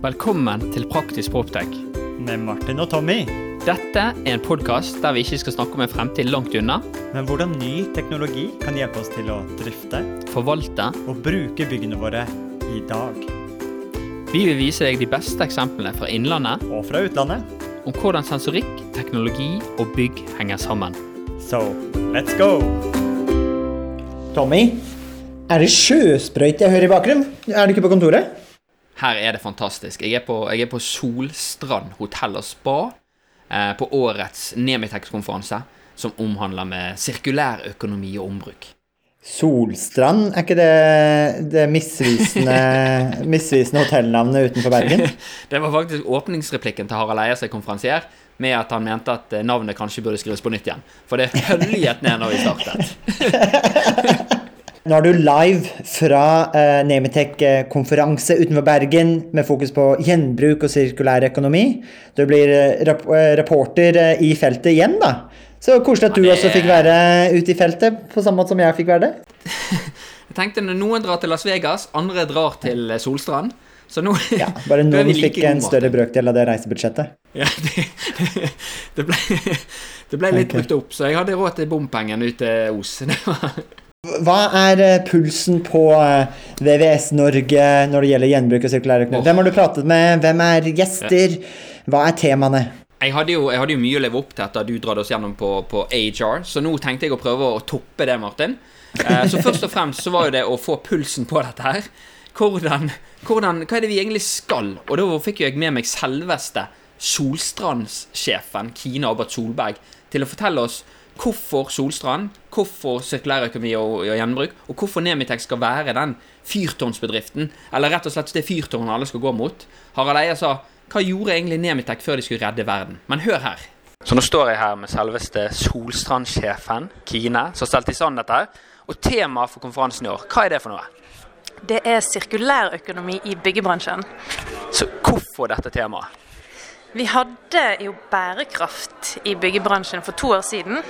Velkommen til Praktisk Proptech. Med Martin og Tommy. Dette er en podkast der vi ikke skal snakke om en fremtid langt unna, Men hvordan ny teknologi kan hjelpe oss til å drifte forvalte. og bruke byggene våre i dag. Vi vil vise deg de beste eksemplene fra innlandet Og fra utlandet. om hvordan sensorikk, teknologi og bygg henger sammen. So, let's go! Tommy, er det sjøsprøyte jeg hører i bakgrunnen? Er du ikke på kontoret? Her er det fantastisk. Jeg er på, jeg er på Solstrand hotell og spa eh, på årets Nemitex-konferanse, som omhandler med sirkulær økonomi og ombruk. Solstrand, er ikke det det misvisende, misvisende hotellnavnet utenfor Bergen? Det var faktisk åpningsreplikken til Harald Eia som er konferansier, med at han mente at eh, navnet kanskje burde skrives på nytt igjen. For det høljet ned når vi startet. Nå er du live fra eh, Nemitek-konferanse utenfor Bergen med fokus på gjenbruk og sirkulær økonomi. Du blir eh, rap eh, reporter eh, i feltet igjen, da. Så koselig at du Ja, det- også fikk være ute i feltet, på samme måte som jeg fikk være det. Jeg tenkte når noen drar til Las Vegas, andre drar til Solstrand. Så nå Ja, bare noen like fikk en større brøkdel av det reisebudsjettet. Ja, det, det, ble, det ble litt okay. brukt opp, så jeg hadde råd til bompengene ut til Os. Hva er eh, pulsen på eh, VVS Norge når det gjelder gjenbruk og sirkulær økonomi? Hvem har du pratet med? Hvem er gjester? Hva er temaene? Jeg hadde, jo, jeg hadde jo mye å leve opp til etter at du dradde oss gjennom på, på AHR, så nå tenkte jeg å prøve å toppe det, Martin. Eh, så først og fremst så var jo det å få pulsen på dette her. Hvordan, hvordan, hva er det vi egentlig skal? Og da fikk jo jeg med meg selveste Solstrandssjefen, Kine Abbert Solberg, til å fortelle oss hvorfor Solstrand, hvorfor sirkulærøkonomi og, og gjenbruk, og hvorfor Nemitex skal være den fyrtårnsbedriften, eller rett og slett det fyrtårnet alle skal gå mot. Harald Eia sa hva gjorde egentlig Nemitek før de skulle redde verden? Men hør her. Så nå står jeg her med selveste Solstrand-sjefen, Kine, som stelte i stand dette her. Og temaet for konferansen i år, hva er det for noe? Det er sirkulærøkonomi i byggebransjen. Så hvorfor dette temaet? Vi hadde jo bærekraft i byggebransjen for to år siden.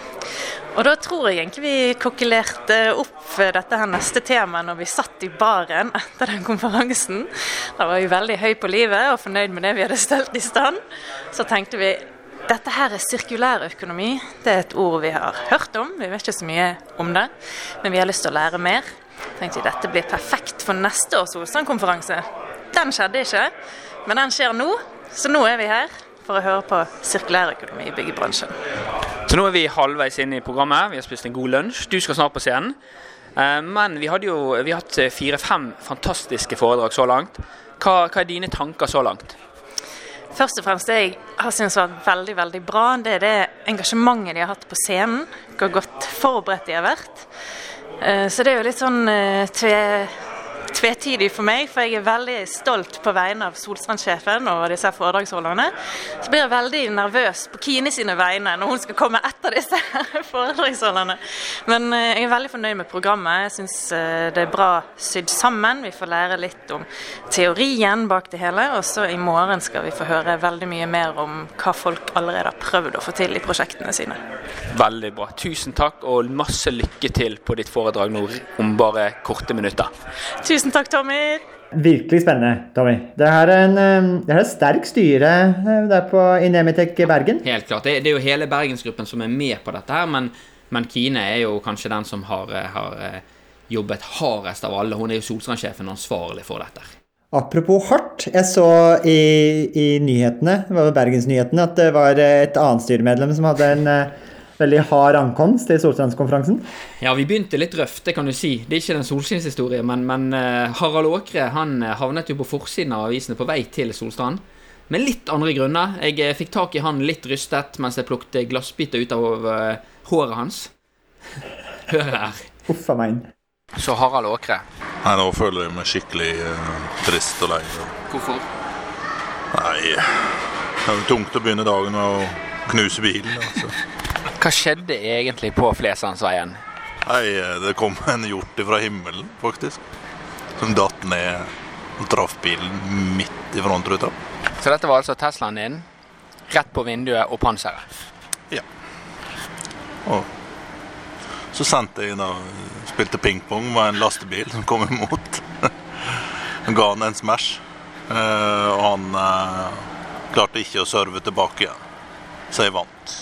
Og da tror jeg egentlig vi kokkelerte opp dette her neste temaet når vi satt i baren etter den konferansen. Da var vi veldig høy på livet og fornøyd med det vi hadde stelt i stand. Så tenkte vi dette her er sirkulærøkonomi. Det er et ord vi har hørt om. Vi vet ikke så mye om det, men vi har lyst til å lære mer. Tenkte vi dette blir perfekt for neste års Solstrand-konferanse. Den skjedde ikke, men den skjer nå. Så nå er vi her for å høre på sirkulærøkonomi i byggebransjen. Så nå er vi halvveis inne i programmet. Vi har spist en god lunsj. Du skal snart på scenen. Eh, Men vi jo vi har hatt fire-fem fantastiske foredrag så langt. Hva, hva er dine tanker så langt? Først og fremst det jeg har syntes var veldig veldig bra, det er det engasjementet de har hatt på scenen. Hvor godt forberedt de har vært. Eh, Så det er jo litt sånn eh, tve, tvetydig for meg, for jeg er veldig stolt på vegne av Solstrandsjefen og disse foredragsholderne. Så blir jeg veldig nervøs på Kine sine vegne når hun skal komme etter disse foredragsholderne. Men eh, jeg er veldig fornøyd med programmet. Jeg syns det er bra sydd sammen. Vi får lære litt om teorien bak det hele. Og så i morgen skal vi få høre veldig mye mer om hva folk allerede har prøvd å få til i prosjektene sine. Veldig bra. Tusen takk, og masse lykke til på ditt foredrag nå om bare korte minutter. Tusen takk, Tommy. Virkelig spennende, Tommy. Det er en, eh, det er et sterk styre eh, der på i Bergen. Helt klart. Det, det er jo hele Bergensgruppen som er med på dette her, men, men Kine er jo kanskje den som har, eh, har jobbet hardest av alle. Hun er jo Solstrand-sjefen ansvarlig for dette. Apropos hardt, jeg så i, i nyhetene, det var Bergensnyhetene, at det var et annet styremedlem som hadde en veldig hard ankomst til Solstrandskonferansen. Ja, vi begynte litt røft, det kan du si. Det er ikke den solskinnshistorie, men, men eh, Harald Åkre han eh, havnet jo på forsiden av avisene på vei til Solstrand. Med litt andre grunner. Jeg eh, fikk tak i han litt rystet mens jeg plukket glassbiter ut av håret hans. Hør her. Uff a meg. Så Harald Åkre. Nei, nå føler jeg meg skikkelig uh, trist og lei. Hvorfor? Nei, det er jo tungt å begynne dagen med å knuse bilen. Altså. Hva skjedde egentlig på Fleslandsveien? Nei, eh, det kom en hjort fra himmelen, faktisk. Som datt ned og traff bilen midt i frontruta. Så dette var altså Teslaen din, rett på vinduet og panseret. Og så sendte jeg da spilte pingpong med en lastebil som kom imot. Han ga han en smash. Eh, og han eh, klarte ikke å serve tilbake igjen. Så jeg vant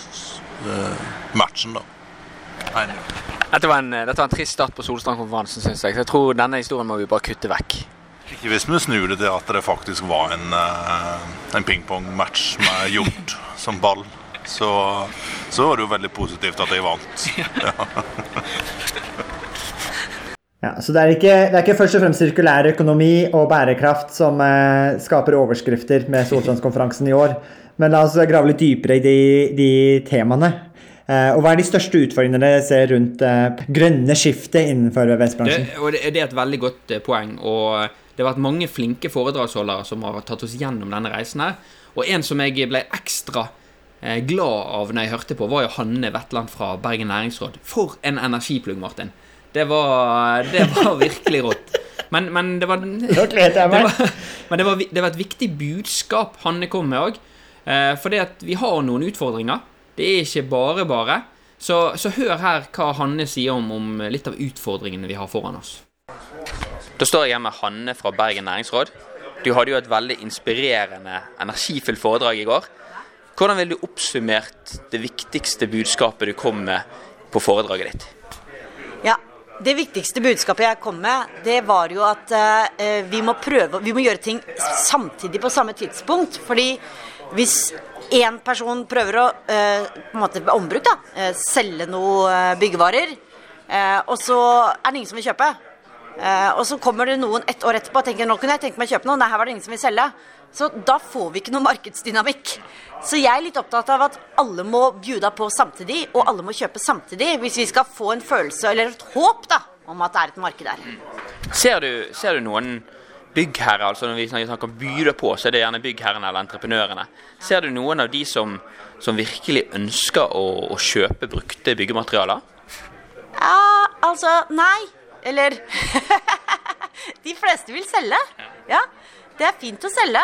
matchen, da. Dette var, en, dette var en trist start på Solstrand-konferansen, syns jeg. Så jeg tror denne historien må vi bare kutte vekk. Ikke hvis vi snur det til at det faktisk var en, eh, en pingpongmatch med hjort som ball. Så, så var det jo veldig positivt at jeg vant. Ja, så det er, ikke, det er ikke først og fremst sirkulær økonomi og bærekraft som eh, skaper overskrifter med Solstrandskonferansen i år. Men la oss grave litt dypere i de, de temaene. Eh, og hva er de største utfordringene dere ser rundt eh, grønne skiftet innenfor VVS-bransjen? det, det er et veldig godt eh, poeng. Og det har vært mange flinke foredragsholdere som har tatt oss gjennom denne reisen her. Og en som jeg ble ekstra glad av når jeg hørte på, var jo Hanne Wetland fra Bergen Næringsråd. For en energiplugg, Martin. Det var, det var virkelig rått. Men, men det var det var, men det var, det var et viktig budskap Hanne kom med òg. Eh, for det at vi har noen utfordringer. Det er ikke bare bare. Så, så hør her hva Hanne sier om, om litt av utfordringene vi har foran oss. Da står jeg her med Hanne fra Bergen Næringsråd. Du hadde jo et veldig inspirerende, energifullt foredrag i går. Hvordan ville du oppsummert det viktigste budskapet du kom med på foredraget ditt? Ja, Det viktigste budskapet jeg kom med, det var jo at eh, vi må prøve Vi må gjøre ting samtidig på samme tidspunkt. Fordi hvis én person prøver å eh, på en måte ombruk da, eh, selge noe eh, byggevarer, og så er det ingen som vil kjøpe, og så kommer det noen ett år etterpå og tenker nå kunne jeg tenkt meg å kjøpe noe, nei her var det ingen som vil selge. Så da får vi ikke noe markedsdynamikk. Så jeg er litt opptatt av at alle må bjuda på samtidig, og alle må kjøpe samtidig, hvis vi skal få en følelse, eller et håp, da, om at det er et marked der. Ser du, ser du noen byggherrer, altså når vi snakker om byde på, så er det gjerne byggherrene eller entreprenørene. Ser du noen av de som, som virkelig ønsker å, å kjøpe brukte byggematerialer? Ja, altså Nei. Eller De fleste vil selge. Ja, det er fint å selge.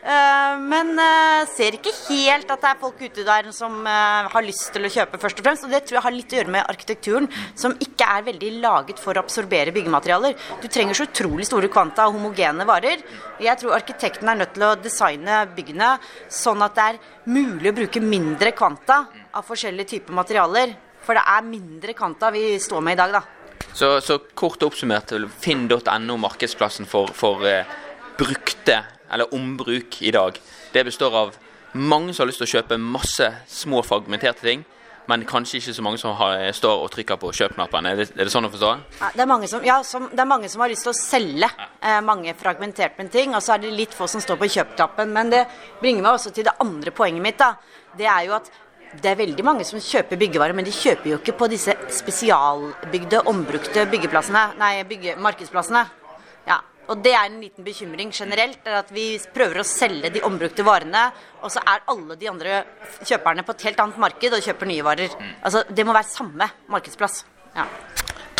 Eh, men eh, ser ikke helt at det er folk ute der som eh, har lyst til å kjøpe, først og fremst. Og det tror jeg har litt å gjøre med arkitekturen, som ikke er veldig laget for å absorbere byggematerialer. Du trenger så utrolig store kvanta av homogene varer. Jeg tror arkitekten er nødt til å designe byggene sånn at det er mulig å bruke mindre kvanta av forskjellige typer materialer. For det er mindre kvanta vi står med i dag, da. Så, så kort oppsummert, finn.no, markedsplassen for, for brukte, eller ombruk i dag, det består av mange som har lyst til å kjøpe masse små fragmenterte ting, men kanskje ikke så mange som har, står og trykker på kjøpknappen. Er er det sånn å forstå? Ja, det, er mange som, ja, som, det er mange som har lyst til å selge eh, mange fragmenterte ting, og så er det litt få som står på kjøpknappen. Men det bringer meg også til det andre poenget mitt. da. Det er jo at det er veldig mange som kjøper byggevarer, men de kjøper jo ikke på disse spesialbygde, ombrukte byggeplassene, nei, bygge, markedsplassene. Ja, og det er en liten bekymring generelt, er at vi prøver å selge de ombrukte varene, og så er alle de andre kjøperne på et helt annet marked og kjøper nye varer. Altså, det må være samme markedsplass. Ja.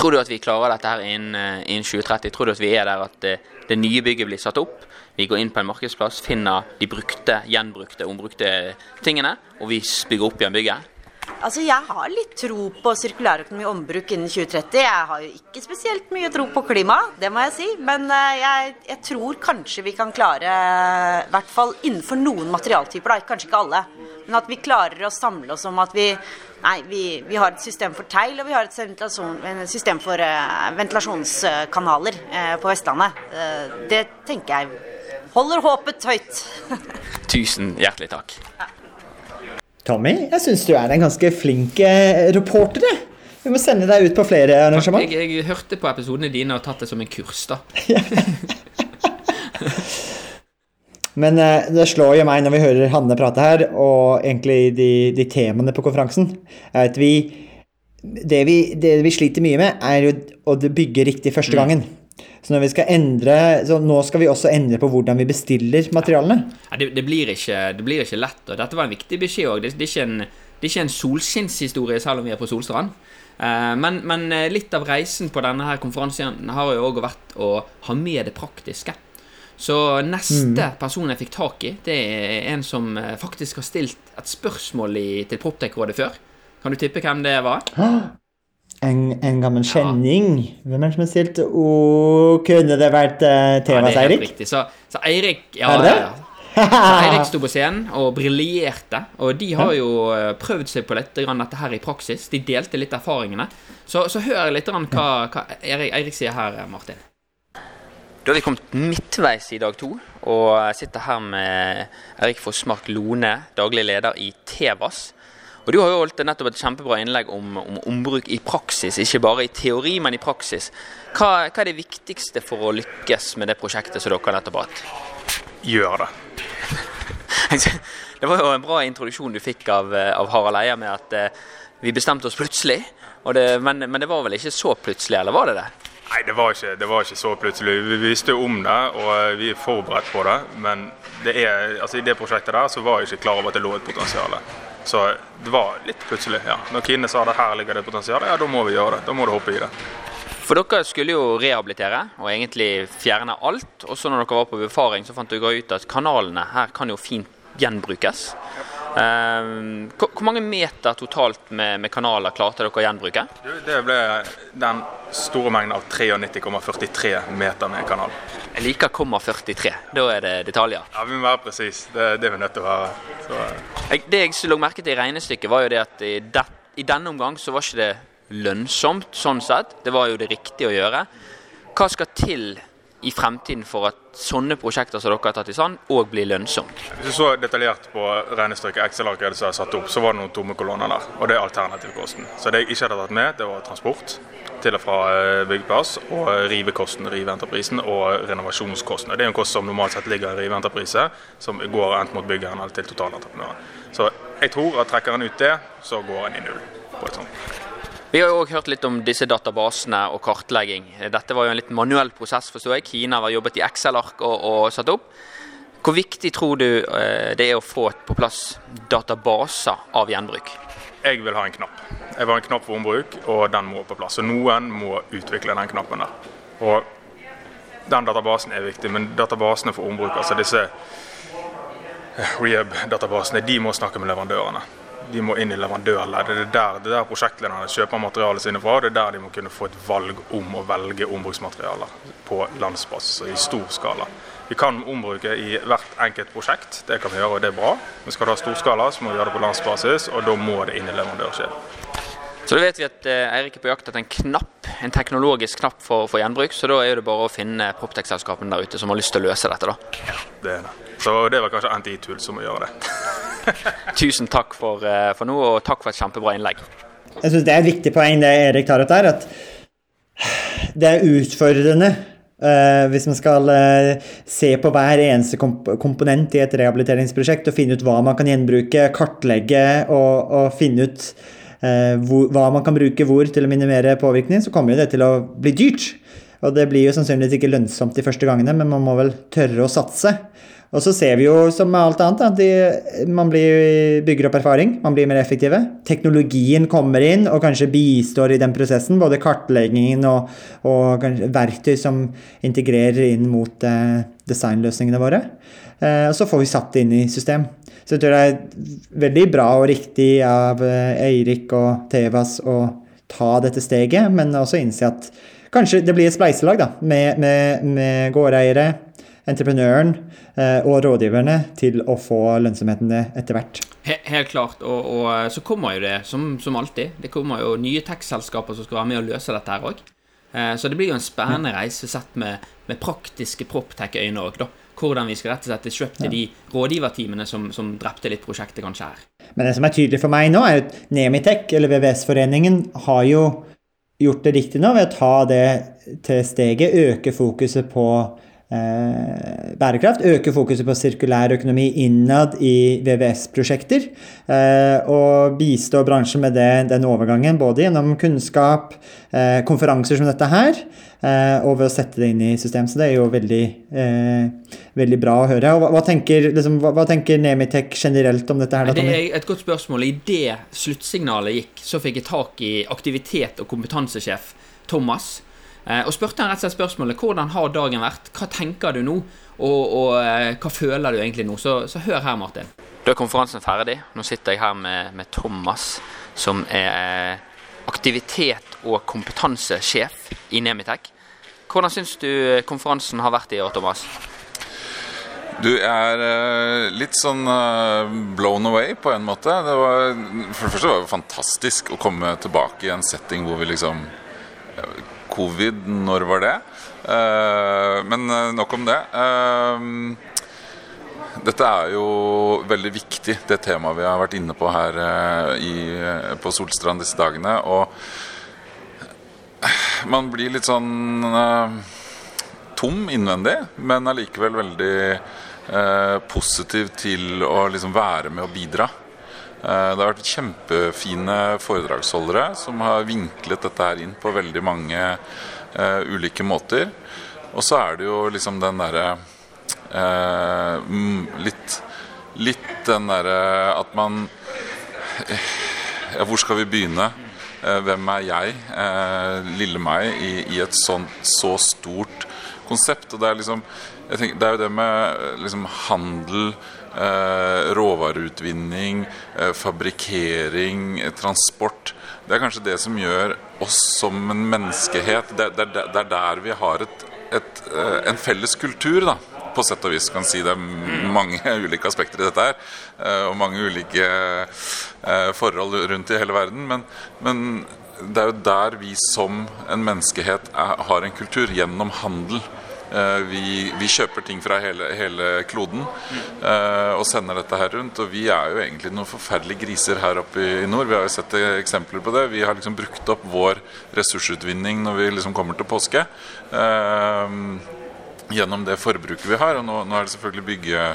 Tror du at vi klarer dette her innen, eh, innen 2030? Tror du at vi er der at det, det nye bygget blir satt opp? Vi går inn på en markedsplass, finner de brukte, gjenbrukte, ombrukte tingene, og vi bygger opp igjen bygget? Altså, Jeg har litt tro på sirkulærøkonomi og ombruk innen 2030. Jeg har jo ikke spesielt mye tro på klima, det må jeg si. Men eh, jeg, jeg tror kanskje vi kan klare, i hvert fall innenfor noen materialtyper, da, kanskje ikke alle, men at vi klarer å samle oss om at vi Nei, vi, vi har et system for tegl, og vi har et system for eh, ventilasjonskanaler eh, på Vestlandet. Eh, det tenker jeg holder håpet høyt. Tusen hjertelig takk. Tommy, jeg syns du er en ganske flink eh, reporter. jeg. Vi må sende deg ut på flere arrangement. Jeg, jeg hørte på episodene dine og tatt det som en kurs, da. Men eh, det slår jo meg når vi hører Hanne prate her, og egentlig de, de temaene på konferansen, er at vi det, vi det vi sliter mye med, er jo å bygge riktig første gangen. Så endre Så nå skal vi også endre på hvordan vi bestiller materialene. Ja, det, det, blir ikke, det blir ikke lett, og dette var en viktig beskjed òg. Det, det, er ikke en- en solskinnshistorie selv om vi er på Solstrand. Eh, men, men eh, litt av reisen på denne her konferansen har jo òg vært å ha med det praktiske. Så neste person jeg fikk tak i, det er en som eh, faktisk har stilt et spørsmål i, til Proptech-rådet før. Kan du tippe hvem det var? En, en gammel kjenning. Hvem er det som har stilt Å, kunne det vært uh, Ja, Tevas det er helt Eirik? Så, så Eirik ja, Er det ja, ja. Eirik sto på scenen og briljerte. Og de har jo eh, prøvd seg på litt grann dette her i praksis. De delte litt erfaringene. Så, så hør litt grann hva, hva Eirik, Eirik sier her, Martin. Da har vi kommet midtveis i dag to, og sitter her med Erik Fossmark Lone, daglig leder i Tevas. Og Du har jo holdt nettopp et kjempebra innlegg om, om ombruk i praksis, ikke bare i teori, men i praksis. Hva, hva er det viktigste for å lykkes med det prosjektet som dere nettopp har hatt? Gjør det. Det var jo en bra introduksjon du fikk av, eh, av Harald Eia med at eh, vi bestemte oss plutselig. Det, men, men det var vel ikke så plutselig, eller var det det? Nei, det var, ikke, det var ikke så plutselig. Vi visste om det, og vi er forberedt på det. Men det er, altså, i det prosjektet der så var jeg ikke klar over at det lå et potensial. Så det var litt plutselig. ja. Når Kine sa det her ligger det et potensial, ja da må vi gjøre det. Da må du hoppe i det. For dere skulle jo rehabilitere og egentlig fjerne alt. Og så når dere var på befaring, så fant dere ut at kanalene her kan jo fint gjenbrukes. Um, hvor mange meter totalt med, med kanaler klarte dere å gjenbruke? Det ble den store mengden av 93,43 meter med kanal. Jeg liker komma 43. Da er det detaljer. Ja, Vi må være presis. Det er det vi er nødt til å være. Så, Jeg, det jeg lå merke til i regnestykket, var jo det at i, det, i denne omgang så var ikke det lønnsomt sånn sett. Det var jo det riktige å gjøre. Hva skal til i fremtiden for at sånne prosjekter som dere har tatt i sand, òg blir lønnsomt? hvis du så detaljert på regnestykket Excel-arket som er satt opp, så var det noen tomme kolonner der. Og det er alternativkosten. Så det jeg ikke hadde tatt med, det var transport til og fra eh, byggeplass, og rivekosten, riveentreprisen, og renovasjonskosten. Det er en kost som normalt sett ligger i riveentreprise, som går enten mot byggeren eller til totalentreprenøren. Så jeg tror at trekker en ut det, så går en i null på et sånt. Vi har jo òg hørt litt om disse databasene og kartlegging. Dette var jo en litt manuell prosess, forstår jeg. Kina har jobbet i Excel-ark og, og satt opp. Hvor viktig tror du eh, det er å få på plass databaser av gjenbruk? Jeg vil ha en knapp. Jeg vil ha en knapp for ombruk, og den må på plass. Så noen må utvikle den knappen der. Og den databasen er viktig, men databasene for ombruk, altså disse eh, rehab-databasene, de må snakke med leverandørene. De må inn i leverandørleddet. Det er der, det er der prosjektlederne kjøper materialet sine fra. Det er der de må kunne få et valg om å velge ombruksmaterialer på landsbasis og i stor skala. Vi kan ombruke i hvert enkelt prosjekt, det kan vi gjøre og det er bra. Men skal du ha storskala, så må vi gjøre det på landsbasis, og da må det inn i leverandørkjeden. Så da vet vi at eh, Eirik er på jakt etter en knapp, en teknologisk knapp for, for gjenbruk. Så da er det bare å finne Proptech-selskapene der ute som har lyst til å løse dette, da. Det er det. Så det var kanskje NTi-tull som må gjøre det. Tusen takk for, eh, for nå, og takk for et kjempebra innlegg. Jeg syns det er et viktig poeng det Erik tar opp der, at det er utfordrende eh, hvis man skal uh, se på hver eneste komp komponent i et rehabiliteringsprosjekt og finne ut hva man kan gjenbruke, kartlegge og, og finne ut uh, hvor, hva man kan bruke hvor til å minimere påvirkning, så kommer det til å bli dyrt. Og det blir jo sannsynligvis ikke lønnsomt de første gangene, men man må vel tørre å satse. Og så ser vi jo som med alt annet at de, man blir, bygger opp erfaring, man blir mer effektive. Teknologien kommer inn og kanskje bistår i den prosessen. Både kartleggingen og, og verktøy som integrerer inn mot eh, designløsningene våre. Eh, og så får vi satt det inn i system. Så jeg tror det er veldig bra og riktig av eh, Eirik og Tevas å ta dette steget, men også innse at kanskje det blir et spleiselag da, med, med, med gårdeiere, entreprenøren eh, og rådgiverne til å få lønnsomheten etter hvert. Helt klart. Og, og eh, så kommer jo det, som, som alltid, det kommer jo nye tech-selskaper som skal være med å løse dette her òg. Eh, så det blir jo en spennende reise sett med, med praktiske proptech-øyne òg, da. Hvordan vi skal rett og slett kjøpe ja. de rådgiverteamene som, som drepte litt prosjektet kanskje her. Men det som er tydelig for meg nå, er at Nemitech, eller VVS-foreningen, har jo gjort det riktig nå ved å ta det til steget, øke fokuset på eh, bærekraft, øke fokuset på sirkulær økonomi innad i VVS-prosjekter, eh, og bistå bransjen med det, den overgangen, både gjennom kunnskap, eh, konferanser som dette her, eh, og ved å sette det inn i system. Så det er jo veldig, eh, veldig bra å høre. Og hva, hva, tenker, liksom, hva, hva tenker Nemitech generelt om dette her? da, Det er et godt spørsmål. I det sluttsignalet gikk, så fikk jeg tak i aktivitet- og kompetansesjef Thomas. Eh, og spurte han rett og slett spørsmålet hvordan har dagen vært, hva tenker du nå, og, og eh, hva føler du egentlig nå? Så, så hør her, Martin. Da er konferansen ferdig. Nå sitter jeg her med, med Thomas, som er eh, aktivitet- og kompetansesjef i Nemitech. Hvordan syns du konferansen har vært i år, Thomas? Du er litt sånn blown away på en måte. Det var, for det første var det fantastisk å komme tilbake i en setting hvor vi liksom Covid, når var det? Uh, men nok om det. dette er jo veldig viktig, det temaet vi har vært inne på her i, på Solstrand disse dagene. Og man blir litt sånn tom innvendig, men allikevel veldig Eh, positiv til å liksom være med og bidra. Eh, det har vært kjempefine foredragsholdere som har vinklet dette her inn på veldig mange uh, ulike måter. Og så er det jo liksom den derre uh, litt, litt den derre at man Ja, hvor skal vi begynne? Uh, hvem er jeg, lille meg, i, i et sånt så stort konsept? Og det er liksom tenker, det er jo det med liksom, handel, råvareutvinning, eh, fabrikkering, eh, transport. Det er kanskje det som gjør oss som en menneskehet. Det, er der vi har et, et, eh, en felles kultur, da. På sett og vis kan si det er mange ulike aspekter i dette her. Eh, og mange ulike forhold rundt i hele verden. Men, men det er jo der vi som en menneskehet er, har en kultur. Gjennom handel. Eh, vi, vi, kjøper ting fra hele, hele kloden uh, og sender dette her rundt. Og vi er jo egentlig noen forferdelige griser her oppe i, nord. Vi har jo sett eksempler på det. Vi har liksom brukt opp vår ressursutvinning når vi liksom kommer til påske. Uh, gjennom det forbruket vi har. Og nå, nå er det selvfølgelig bygge,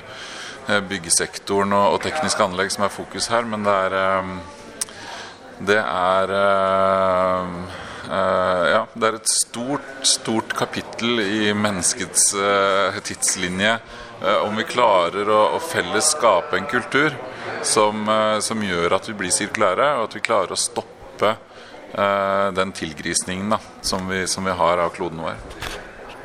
byggesektoren og, og tekniske anlegg som er fokus her, men det er det er ja, det er et stort, stort kapittel i menneskets uh, tidslinje uh, om vi klarer å, å, felles skape en kultur som, som, gjør at vi blir sirkulære, og at vi klarer å stoppe den tilgrisningen da, som, vi, som, vi, har av kloden vår.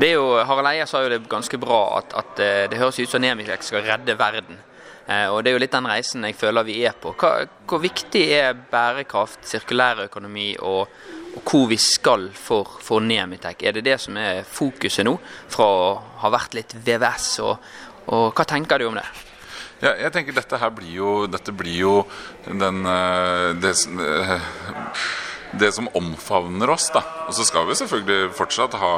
Det er jo, Harald Eia sa jo det ganske bra, at, at det høres ut som Nemilek skal redde verden. Og Det er jo litt den reisen jeg føler vi er på. Hva, hvor viktig er bærekraft, sirkulærøkonomi og og hvor vi skal for, for Nemitek. Er det det som er fokuset nå, fra å ha vært litt VVS? Og, og hva tenker du om det? Ja, jeg tenker dette her blir jo, dette blir jo den, eh, det, eh, det, som omfavner oss. da. Og så skal vi selvfølgelig fortsatt ha,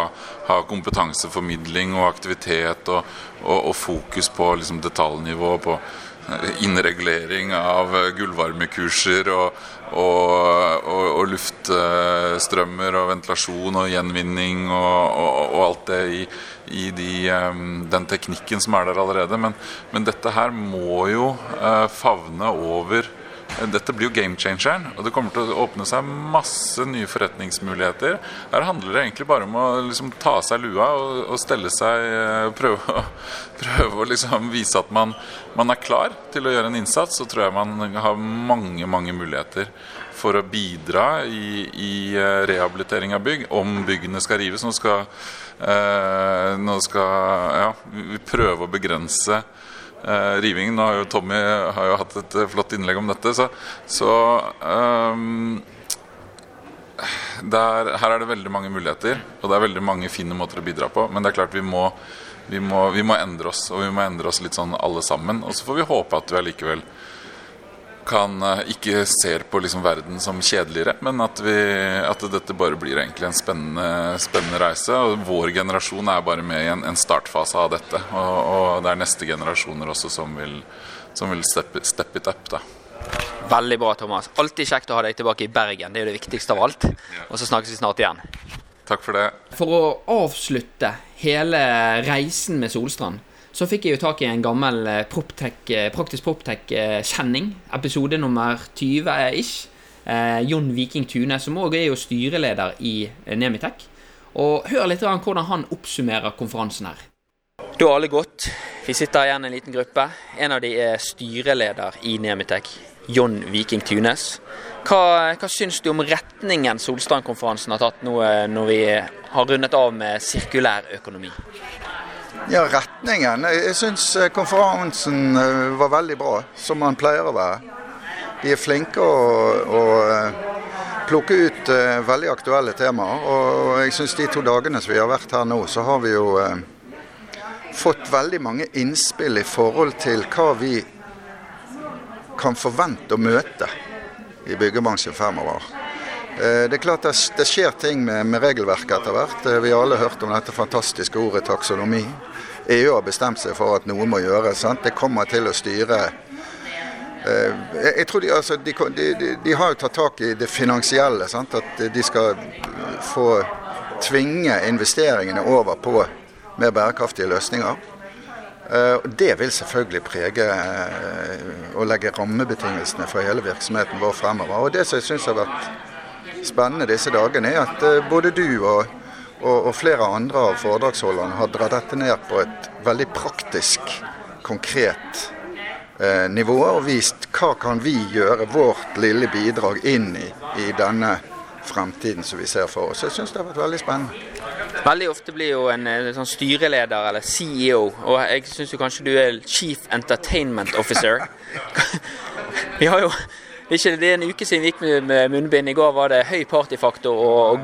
ha kompetanseformidling og aktivitet og, og, og fokus på liksom, detaljnivå. på innregulering av gullvarmekurser og, og, og, og, luftstrømmer og ventilasjon og gjenvinning og, alt det i, i de, den teknikken som er der allerede. Men, men dette her må jo eh, favne over dette blir jo game changeren, og det kommer til å åpne seg masse nye forretningsmuligheter. Her handler det egentlig bare om å liksom ta av seg lua og, og stelle seg eh, Prøve, prøve å liksom vise at man, man, er klar til å gjøre en innsats. Så tror jeg man har mange, mange muligheter for å bidra i, i eh, rehabilitering av bygg, om byggene skal rives. Nå skal, eh, nå skal ja, vi prøve å begrense eh, rivingen. Nå har jo Tommy har jo hatt et eh, flott innlegg om dette, så, så um, der, her er det veldig mange muligheter, og det er veldig mange fine måter å bidra på. Men det er klart vi må, vi må, vi må endre oss, og vi må endre oss litt sånn alle sammen. Og så får vi håpe at vi allikevel kan eh, ikke ser på liksom verden som kjedeligere, men at, vi, at, dette bare blir egentlig en spennende, spennende, reise. Og vår generasjon er bare med i en, en startfase av dette. Og, og, det er neste generasjoner også som vil, som vil steppe, step it up. da. Veldig bra, Thomas. Alltid kjekt å ha deg tilbake i Bergen. Det er jo det viktigste av alt. Og så snakkes vi snart igjen. Takk for det. For å avslutte hele reisen med Solstrand så fikk jeg jo tak i en gammel eh, PropTech, eh, praktisk Proptech-kjenning. Episode nummer 20-ish. Eh, Jon Viking Tune, som òg er jo styreleder i Nemitech. Og hør litt om hvordan han oppsummerer konferansen her. Da har alle gått. Vi sitter igjen en liten gruppe. En av de er styreleder i Nemitech, John Viking Tunes. Hva, hva syns du om retningen Solstrand-konferansen har tatt nå når vi har rundet av med sirkulær økonomi? Ja, retningen. Jeg syns eh, konferansen eh, var veldig bra, som man pleier å være. De er flinke å, å, plukke ut eh, veldig aktuelle temaer. Og jeg syns de to dagene som vi har vært her nå, så har vi jo eh, fått veldig mange innspill i forhold til hva vi kan forvente å møte i byggebransjen fremover. Eh, det er klart det, skjer ting med, regelverket etter hvert. Eh, Vi har alle hørt om dette fantastiske ordet taksonomi. EU har bestemt seg for at noe må gjøres. Det kommer til å styre eh, jeg, tror de, altså, de, de, de, har jo tatt tak i det finansielle. Sant? At de skal få tvinge investeringene over på mer bærekraftige løsninger. Eh, Det vil selvfølgelig prege eh, og legge rammebetingelsene for hele virksomheten vår fremover. Og Det som jeg syns har vært spennende disse dagene, er at både du og, og, og flere andre av foredragsholderne har dratt dette ned på et veldig praktisk, konkret eh, nivå og vist hva kan vi gjøre, vårt lille bidrag inn i, i denne fremtiden som vi ser for oss. Jeg syns det har vært veldig spennende. Veldig ofte blir jo en eh, sånn styreleder eller CEO, og jeg syns kanskje du er Chief Entertainment Officer. Vi har jo ikke Det er en uke siden vi gikk med, munnbind. I går var det høy partyfaktor og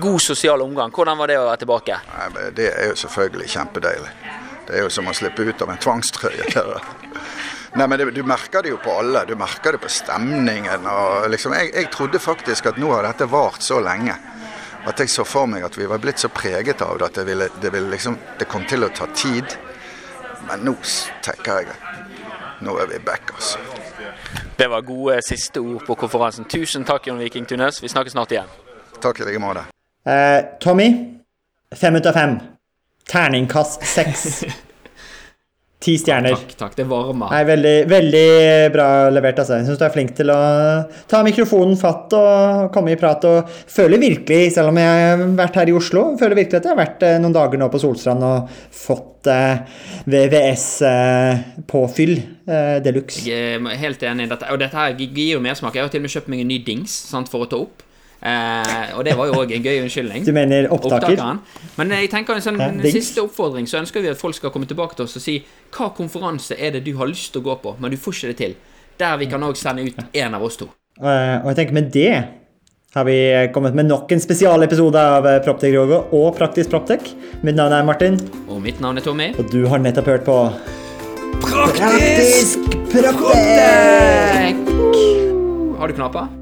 god sosial omgang. Hvordan var det å være tilbake? Nei, Det er jo selvfølgelig kjempedeilig. Det er jo som å slippe ut av en tvangstrøye. Nei, men det, Du merker det jo på alle. Du merker det på stemningen. og liksom, jeg, jeg trodde faktisk at nå har dette vart så lenge. At jeg så for meg at vi var blitt så preget av det at det, ville, det, ville liksom, det kom til å ta tid. Men nå tenker jeg at nå er vi back, altså. Det var gode siste ord på konferansen. Tusen takk, Jon Viking Tunes. Vi snakkes snart igjen. Takk i like måte. Eh, Tommy, fem ut av fem. Terningkast seks. Ti stjerner. Takk, takk. Det varmer. Nei, veldig, veldig bra levert, altså. Jeg syns du er flink til å ta mikrofonen fatt og komme i prat. Og føler virkelig, selv om jeg har vært her i Oslo, føler virkelig at jeg har vært eh, noen dager nå på Solstrand og fått eh, VVS-påfyll eh, de luxe. Jeg er helt enig. i Dette, og dette her gir jo mersmak. Jeg har til og med kjøpt meg en ny dings sant, for å ta opp. Eh, og det var jo òg en gøy unnskyldning. Du mener opptaker? Opptakeren. Men jeg tenker en sånn Ja, siste oppfordring, så ønsker vi at folk skal komme tilbake til oss og si hva konferanse er det du har lyst til å gå på, men du får ikke det til. Der vi kan òg sende ut en av oss to. Uh, og jeg tenker med det har vi kommet med nok en spesialepisode av eh, Proptech Rogo og Praktisk Proptech. Mitt navn er Martin, Og mitt navn er Tommy. og du har nettopp hørt på Praktisk Proptech! Har du knapper?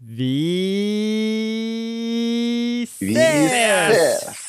Vi Vi ses! ses!